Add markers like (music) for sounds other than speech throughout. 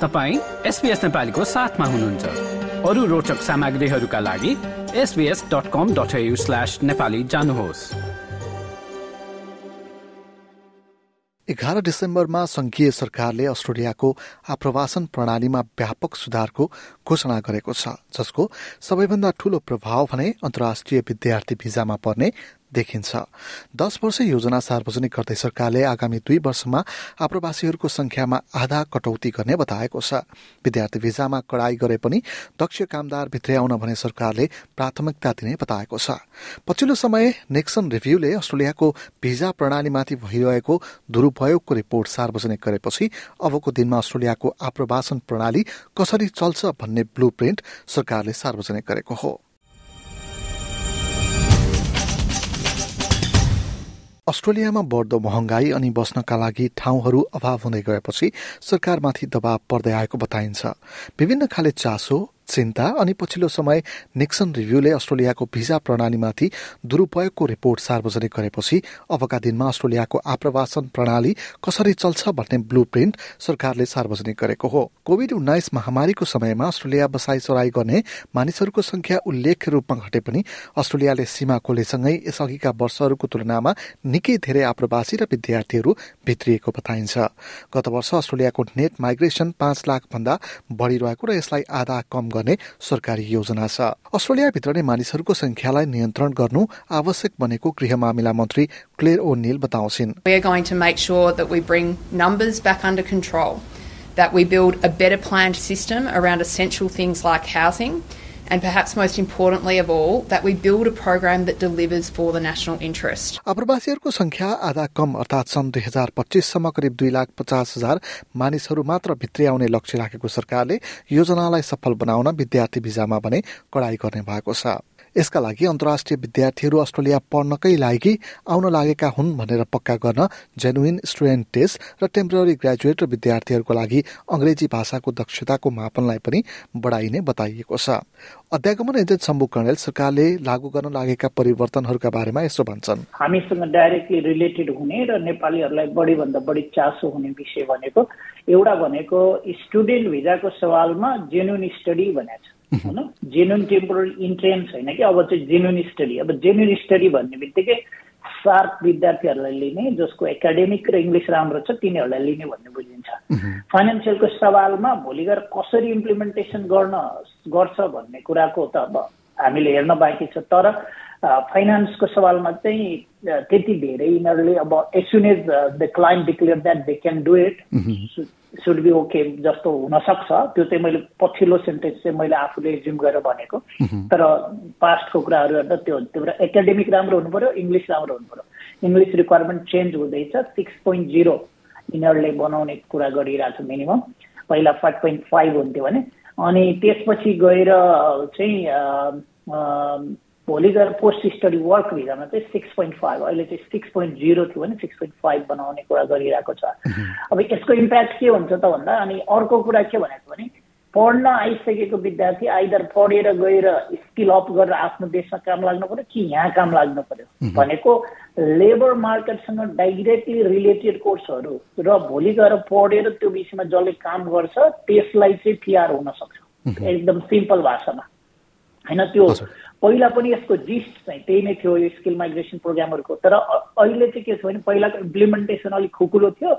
तपाईँ एसपिएस नेपालीको साथमा हुनुहुन्छ। अरू रोचक सामग्रीहरूका लागि एसबिएस डट जानुहोस्। एघार डिसेम्बरमा संघीय सरकारले अस्ट्रेलियाको आप्रवासन प्रणालीमा व्यापक सुधारको घोषणा गरेको छ जसको सबैभन्दा ठूलो प्रभाव भने अन्तर्राष्ट्रिय विद्यार्थी भिजामा पर्ने देखिन्छ। दश वर्ष योजना सार्वजनिक गर्दै सरकारले आगामी दुई वर्षमा आप्रवासीहरूको संख्यामा आधा कटौती गर्ने बताएको छ। विद्यार्थी भिजामा कडाई गरे पनि दक्ष कामदार भित्र्याउन भने सरकारले प्राथमिकता दिने बताएको छ। पछिल्लो समय नेक्सन रिभ्यूले अस्ट्रेलियाको भिजा प्रणालीमाथि भइरहेको दुरूपयोगको रिपोर्ट सार्वजनिक गरेपछि अबको दिनमा अस्ट्रेलियाको आप्रवासन प्रणाली कसरी चल्छ भन्ने ब्लू प्रिन्ट सरकारले सार्वजनिक गरेको हो। अस्ट्रेलियामा बढ्दो महँगाई अनि बस्नका लागि ठाउँहरू अभाव हुँदै गएपछि सरकारमाथि दबाव पर्दै आएको बताइन्छ। विभिन्न खाले चासो चिन्ता अनि पछिल्लो समय निक्सन रिभ्यूले अस्ट्रेलियाको भिजा प्रणालीमाथि दुरूपयोगको रिपोर्ट सार्वजनिक गरेपछि अबका दिनमा अस्ट्रेलियाको आप्रवासन प्रणाली कसरी चल्छ भन्ने ब्लू प्रिन्ट सरकारले सार्वजनिक गरेको हो। कोविड उन्नाइस महामारीको समयमा अस्ट्रेलिया बसाई सराई गर्ने मानिसहरूको संख्या उल्लेख्य रूपमा घटे पनि अस्ट्रेलियाले सीमा खोलेसँगै यसअघिका वर्षहरूको तुलनामा निकै धेरै आप्रवासी र विद्यार्थीहरू भित्रिएको बताइन्छ। गत वर्ष अस्ट्रेलियाको नेट माइग्रेसन पाँच लाख भन्दा बढ़िरहेको र यसलाई आधा कम गर्ने सरकारी योजना छ अस्ट्रेलियाभित्र नै मानिसहरूको संख्यालाई नियन्त्रण गर्नु आवश्यक बनेको गृह मामिला मन्त्री क्लेयर ओ निल बताउँछिन् We are going to make sure that we bring numbers back under control, that we build a better planned system around essential things like housing, and perhaps most importantly of all, that we build a program that delivers for the national interest. आप्रवासीहरूको संख्या आधा कम अर्थात् सन् दुई हजार पच्चिससम्म करिब दुई लाख पचास हजार मानिसहरू मात्र भित्रै आउने लक्ष्य राखेको सरकारले योजनालाई सफल बनाउन विद्यार्थी भिजामा भने कडाई गर्ने भएको छ यसका लागि अन्तर्राष्ट्रिय विद्यार्थीहरू अस्ट्रेलिया पढ्नकै लागि आउन लागेका हुन् भनेर पक्का गर्न जेनुइन स्टुडेन्ट टेस्ट र टेम्पररी ग्रेजुएट र विद्यार्थीहरूको लागि अंग्रेजी भाषाको दक्षताको मापनलाई पनि बढाइने बताइएको छ। अध्यागमन एजेन्ट शम्भु कर्णेल सरकारले लागू गर्न लागेका परिवर्तनहरूका बारेमा यसो भन्छन्। हामीसँग डाइरेक्टली रिलेटेड हुने र नेपालीहरूलाई बढीभन्दा बढी चासो हुने विषय भनेको एउटा भनेको स्टुडेन्ट भिजाको सवालमा जेन्युन स्टडी भनेको छ। होइन? जेन्युन टेम्पोरल इन्ट्रेन्स होइन कि? अब चाहिँ जेन्युन स्टडी अब जेन्युन स्टडी भन्ने बित्तिकै सार्प विद्यार्थीहरूलाई लिने जसको एकाडेमिक र इङ्ग्लिस राम्रो छ तिनीहरूलाई लिने भन्ने बुझिन्छ। फाइनेन्सियलको सवालमा भोलि गएर कसरी इम्प्लिमेन्टेसन गर्न गर्छ भन्ने कुराको त अब हामीले हेर्न बाँकी छ। तर फाइनेन्सको सवालमा चाहिँ त्यति धेरै यिनीहरूले अब as soon as the client declare that they can do it should be okay जस्तो हुनसक्छ। त्यो चाहिँ मैले पछिल्लो सेन्टेन्स चाहिँ मैले आफूले एज्युम गरेर भनेको। तर पास्टको कुराहरू हेर्दा त्यो त्यो एकाडेमिक राम्रो हुनु पऱ्यो इङ्ग्लिस राम्रो हुनु पऱ्यो इङ्ग्लिस रिक्वायरमेन्ट चेन्ज हुँदैछ। सिक्स पोइन्ट जिरो यिनीहरूले बनाउने कुरा गरिरहेको छ मिनिमम पहिला फाइभ पोइन्ट फाइभ हुन्थ्यो भने। अनि त्यसपछि गएर चाहिँ भोलि गएर पोस्ट स्टडी वर्क भिजामा चाहिँ सिक्स पोइन्ट फाइभ अहिले चाहिँ सिक्स पोइन्ट जिरो थियो भने सिक्स पोइन्ट फाइभ बनाउने कुरा गरिरहेको छ। अब यसको इम्प्याक्ट के हुन्छ त भन्दा अनि अर्को कुरा के भनेको भने पढ्न आइसकेको विद्यार्थी आइदर पढेर गएर स्किल अप गरेर आफ्नो देशमा काम लाग्नु पर्यो कि यहाँ काम लाग्नु पर्यो? भनेको लेबर मार्केटसँग डाइरेक्टली रिलेटेड कोर्सहरू र भोलि गएर पढेर त्यो विषयमा जसले काम गर्छ त्यसलाई चाहिँ पिआर हुन सक्छ। एकदम सिम्पल भाषामा। होइन? त्यो पहिला पनि यसको जिस्ट चाहिँ त्यही नै थियो यो स्किल माइग्रेसन प्रोग्रामहरूको। तर अहिले चाहिँ के छ भने पहिलाको इम्प्लिमेन्टेसन अलिक खुकुलो थियो।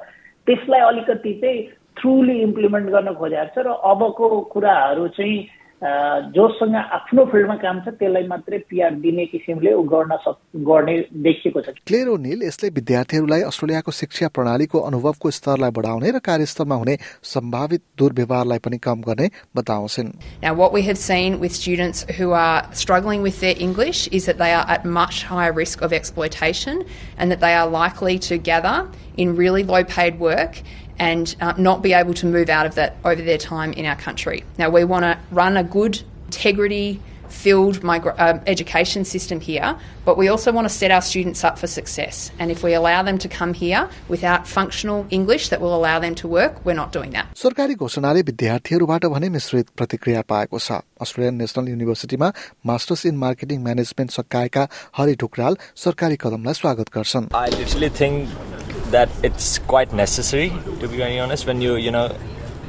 त्यसलाई अलिकति चाहिँ थ्रुली इम्प्लिमेन्ट गर्न खोजेको छ र अबको कुराहरू चाहिँ जोसँग आफ्नो फिल्डमा काम छ त्यसलाई मात्रै पिआर दिने किसिमले ऊ गर्न सक गर्ने देखिएको छ क्लेयर ओनिल यसले विद्यार्थीहरूलाई अस्ट्रेलियाको शिक्षा प्रणालीको अनुभवको स्तरलाई बढाउने र कार्यस्थलमा हुने सम्भावित दुर्व्यवहारलाई पनि कम गर्ने बताउँछन् Now, what we have seen with students who are struggling with their English is that they are at much higher risk of exploitation and that they are likely to gather in really low paid work and uh, not be able to move out of that over their time in our country. Now, we want to run a good, integrity filled migra- uh, education system here, but we also want to set our students up for success. And if we allow them to come here without functional English that will allow them to work, we're not doing that. सरकारी घोषणाले विद्यार्थीहरूबाट भने मिश्रित प्रतिक्रिया पाएको छ Australian national युनिभर्सिटीमा masters in marketing management सकाएका हरि ढुक्राल सरकारी कदमलाई स्वागत गर्छन् I literally think that it's quite necessary, to be very honest, when you, you know,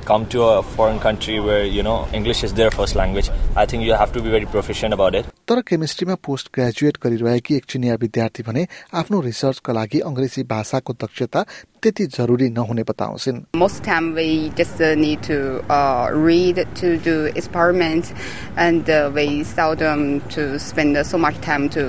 come to a foreign country where you know English is their first language, I think you have to be very proficient about it. तर केमिस्ट्रीमा post graduate गरिरहेकी एक चिनिया विद्यार्थी भने आफ्नो रिसर्चका लागि अङ्ग्रेजी भाषाको दक्षता त्यति जरुरी नहुने बताउँछिन् Most time we just uh, need to uh, read to do experiments and uh, we seldom to spend so much time to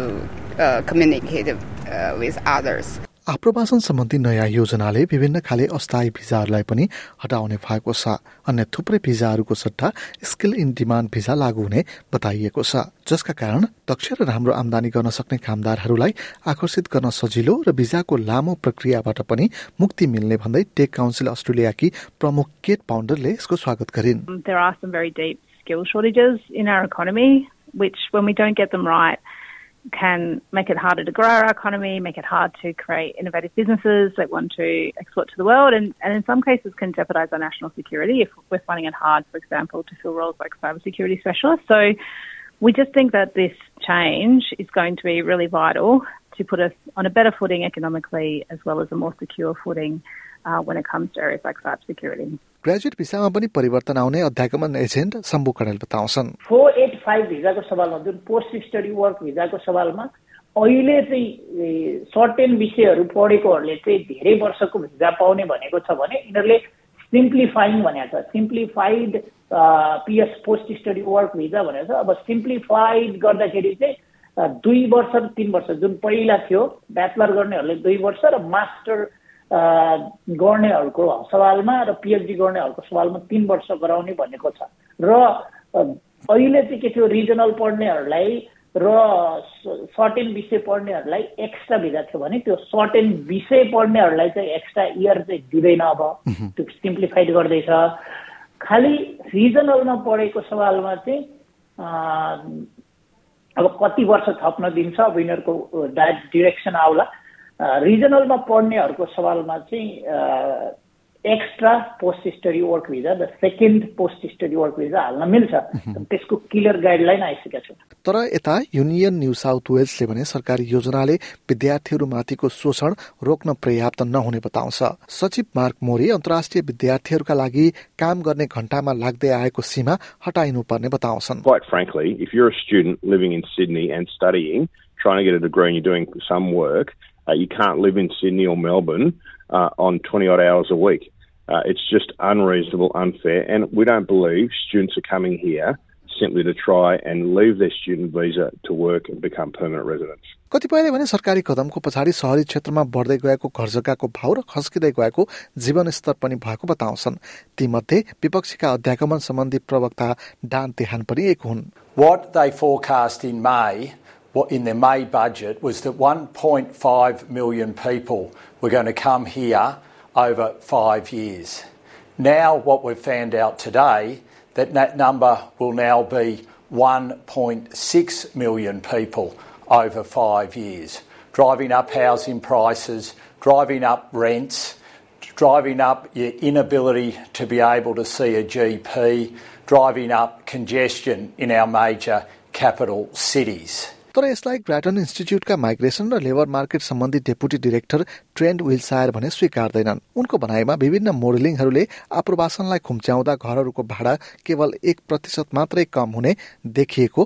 आप्रवासन सम्बन्धी नयाँ योजनाले विभिन्न खाले अस्थायी भिजाहरूलाई पनि हटाउने भएको छ। अन्य थुप्रै भिजाहरूको सट्टा स्किल इन डिमान्ड भिजा लागू हुने बताइएको छ। जसका कारण दक्ष र राम्रो आमदानी गर्न सक्ने कामदारहरूलाई आकर्षित गर्न सजिलो र भिजाको लामो प्रक्रियाबाट पनि मुक्ति मिल्ने भन्दै टेक काउन्सिल अस्ट्रेलियाकी प्रमुख केट पाउन्डरले यसको स्वागत गरिन्। Which, when we don't get them right, can make it harder to grow our economy, make it hard to create innovative businesses that want to export to the world, and, and in some cases can jeopardise our national security if we're finding it hard, for example, to fill roles like cybersecurity specialists. So we just think that this change is going to be really vital to put us on a better footing economically as well as a more secure footing uh, when it comes to areas like cybersecurity. Graduate भिसामा पनि परिवर्तन आउने अध्यागमन agent Shambhu Kanel बताउँछन् four at five भिजाको सवालमा जुन post study work भिजाको सवालमा अहिले चाहिँ सर्टेन विषयहरू पढेकोहरूले चाहिँ धेरै वर्षको भिजा पाउने भनेको छ भने यिनीहरूले सिम्प्लिफाइङ भनेको छ simplified PS post study work visa भनेको छ अब सिम्प्लिफाइड गर्दाखेरि चाहिँ दुई वर्ष र तिन वर्ष जुन पहिला थियो ब्याचलर गर्नेहरूले दुई वर्ष र मास्टर गर्नेहरूको सवालमा र पिएचडी गर्नेहरूको सवालमा तिन वर्ष गराउने भनेको छ र अहिले चाहिँ के थियो रिजनल पढ्नेहरूलाई र सर्टेन विषय पढ्नेहरूलाई एक्स्ट्रा भिजा थियो भने त्यो सर्टेन विषय पढ्नेहरूलाई चाहिँ एक्स्ट्रा इयर चाहिँ दिँदैन अब। त्यो सिम्प्लिफाइड गर्दैछ। खालि रिजनलमा पढेको सवालमा चाहिँ अब कति वर्ष थप्न दिन्छ अब यिनीहरूको डिरेक्सन आउला। रिजनलमा पढ्नेहरूको सवालमा चाहिँ extra post study work visa the second post study work visa हाल्न मिल्छ त्यसको क्लियर गाइडलाइन आइसकेको छ तर यता युनियन न्यू साउथ वेल्सले भने सरकारी योजनाले विद्यार्थीहरूमाथिको शोषण रोक्न पर्याप्त नहुने बताउँछ। सचिव मार्क मोरी अन्तर्राष्ट्रिय विद्यार्थीहरूका लागि काम गर्ने घण्टामा लाग्दै आएको सीमा हटाइनु पर्ने बताउँछन् trying to get a degree and you're doing some work, uh, you can't live in Sydney or Melbourne uh, on 20 odd hours a week. Uh, it's just unreasonable, unfair, and we don't believe students are coming here simply to try and leave their student visa to work and become permanent residents. कतिपयले भने सरकारी कदमको पछाडि शहरी क्षेत्रमा बढ्दै गएको घर जग्गाको भाव र खस्किँदै गएको जीवन स्तर पनि भएको बताउँछन् तीमध्ये विपक्षीका अध्यागमन सम्बन्धी प्रवक्ता डान तेहान पनि एक हुन् What they forecast in May, what in their May budget, was that 1.5 million people were going to come here over five years. Now, what we've found out today, that that number will now be 1.6 million people over five years, driving up housing prices, driving up rents, driving up your inability to be able to see a GP, driving up congestion in our major capital cities. यसलाई Grattan इन्स्टिच्युटका migration र labour market सम्बन्धी deputy director Trent Wiltshire भने स्वीकार्दैनन्। उनको भनाइमा विभिन्न मोडलिङहरूले आप्रवासनलाई खुम्च्याउँदा घरहरूको भाडा केवल एक प्रतिशत मात्रै कम हुने देखिएको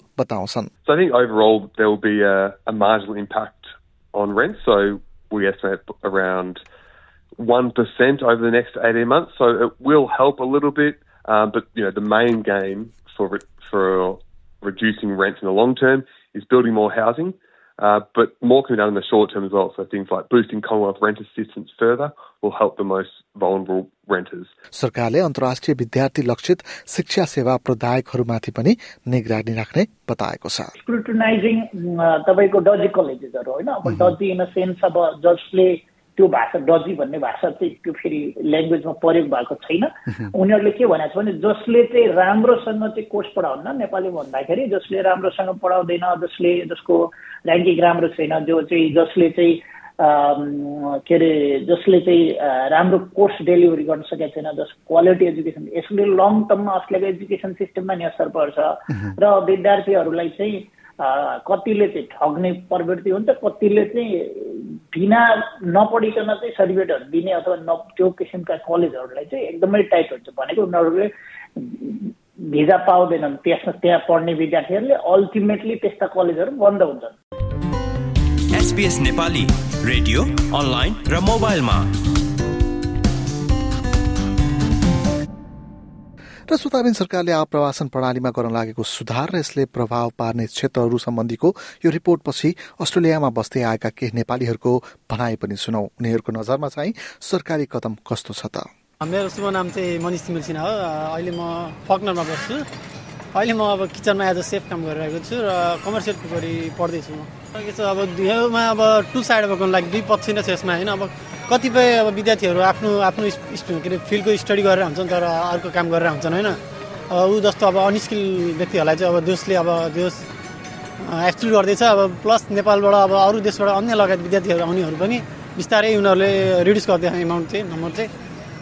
is building more housing. Uh, but more can be done in the short term as well. So things like boosting Commonwealth rent assistance further will help the most vulnerable renters. सरकारले अन्तर्राष्ट्रिय विद्यार्थी लक्षित शिक्षा सेवा प्रदायकहरूमाथि पनि निगरानी राख्ने बताएको छ स्क्रुटनाइजिङ तपाईँको डजी कलेजेसहरू होइन अब डजी इन अ सेन्स अब जसले त्यो भाषा डजी भन्ने भाषा चाहिँ त्यो फेरि ल्याङ्ग्वेजमा प्रयोग भएको छैन। (laughs) उनीहरूले के भनेको छ भने जसले चाहिँ राम्रोसँग चाहिँ कोर्स पढाउन्न नेपाली भन्दाखेरि जसले राम्रोसँग पढाउँदैन जसले जसको ऱ्याङ्किङ राम्रो छैन जो चाहिँ जसले चाहिँ के अरे जसले चाहिँ राम्रो कोर्स डेलिभरी गर्न सकेको छैन जसको क्वालिटी एजुकेसन यसले लङ टर्ममा अस्ट्रेलियाको एजुकेसन सिस्टममा नि असर पर्छ। (laughs) र विद्यार्थीहरूलाई चाहिँ कतिले चाहिँ ठग्ने प्रवृत्ति हुन्छ कतिले चाहिँ बिना नपढिकन चाहिँ सर्टिफिकेटहरू दिने अथवा न त्यो किसिमका कलेजहरूलाई चाहिँ एकदमै टाइट हुन्छ भनेको उनीहरूले भिजा पाउँदैनन्। त्यसमा त्यहाँ पढ्ने विद्यार्थीहरूले अल्टिमेटली त्यस्ता कलेजहरू बन्द हुन्छन्। एसपिएस नेपाली रेडियो अनलाइन र मोबाइलमा। र सुताबिन सरकारले आप्रवासन प्रणालीमा गर्न लागेको सुधार र यसले प्रभाव पार्ने क्षेत्रहरू सम्बन्धीको यो रिपोर्टपछि अस्ट्रेलियामा बस्दै आएका केही नेपालीहरूको भनाइ पनि सुनौ। उनीहरूको नजरमा चाहिँ सरकारी कदम कस्तो छ त? मेरो शुभ नाम चाहिँ मनिष तिमिल सिन्हा हो। अहिले म फकनरमा बस्छु। अहिले म अब किचनमा एज अ सेफ काम गरिरहेको छु र कमर्सियल कुकरी पढ्दैछु म। के छ अब योमा अब टु साइड भएको लागि दुई पक्ष नै छ यसमा होइन? अब कतिपय अब विद्यार्थीहरू आफ्नो आफ्नो के अरे फिल्डको स्टडी गरेर हुन्छन् तर अर्को काम गरेर हुन्छन् होइन? ऊ जस्तो अब अनस्किल व्यक्तिहरूलाई चाहिँ अब देशले अब देश एक्सक्लुड गर्दैछ अब प्लस नेपालबाट अब अरू देशबाट अन्य लगायत विद्यार्थीहरू आउनेहरू पनि बिस्तारै उनीहरूले रिड्युस गर्दै एमाउन्ट चाहिँ नम्बर चाहिँ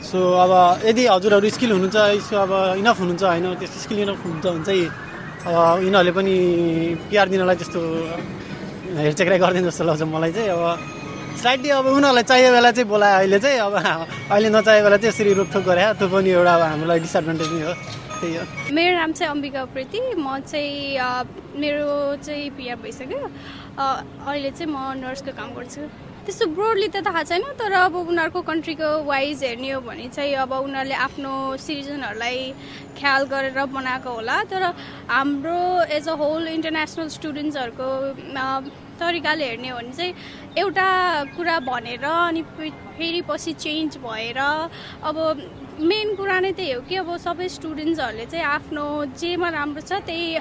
सो अब यदि हजुरहरू स्किल हुनुहुन्छ यसो अब इनफ हुनुहुन्छ होइन त्यस्तो स्किल इनफ हुन्छ भने चाहिँ अब यिनीहरूले पनि पिआर दिनलाई त्यस्तो हेरचेक्राइ गर्दैन जस्तो लाग्छ मलाई चाहिँ। अब स्लाइटली अब उनीहरूलाई चाहिएको बेला चाहिँ बोलायो अहिले चाहिँ। अब अहिले नचाहिएको बेला चाहिँ यसरी रोकथोक गरे। त्यो पनि एउटा अब हामीलाई डिसएडभान्टेज नै हो। त्यही हो। मेरो नाम चाहिँ अम्बिका उप्रेती म चाहिँ मेरो चाहिँ पिआर भइसक्यो। अहिले चाहिँ म नर्सको काम गर्छु। त्यस्तो ब्रोडली त थाहा छैन तर अब उनीहरूको कन्ट्रीको वाइज हेर्ने हो भने चाहिँ अब उनीहरूले आफ्नो सिटिजनहरूलाई ख्याल गरेर बनाएको होला। तर हाम्रो एज अ होल इन्टरनेसनल स्टुडेन्ट्सहरूको तरिकाले हेर्ने हो भने चाहिँ एउटा कुरा भनेर अनि फेरि पछि चेन्ज भएर अब मेन कुरा नै त्यही हो कि अब सबै स्टुडेन्ट्सहरूले चाहिँ आफ्नो जेमा राम्रो छ त्यही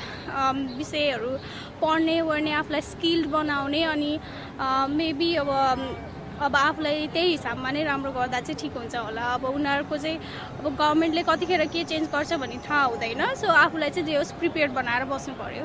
विषयहरू पढ्ने ओर्ने आफूलाई स्किल्ड बनाउने अनि मेबी अब अब आफूलाई त्यही हिसाबमा नै राम्रो गर्दा चाहिँ ठिक हुन्छ होला। अब उनीहरूको चाहिँ अब गभर्मेन्टले कतिखेर के चेन्ज गर्छ भन्ने थाहा हुँदैन। सो आफूलाई चाहिँ जे होस् प्रिपेयर बनाएर बस्नु पर्यो।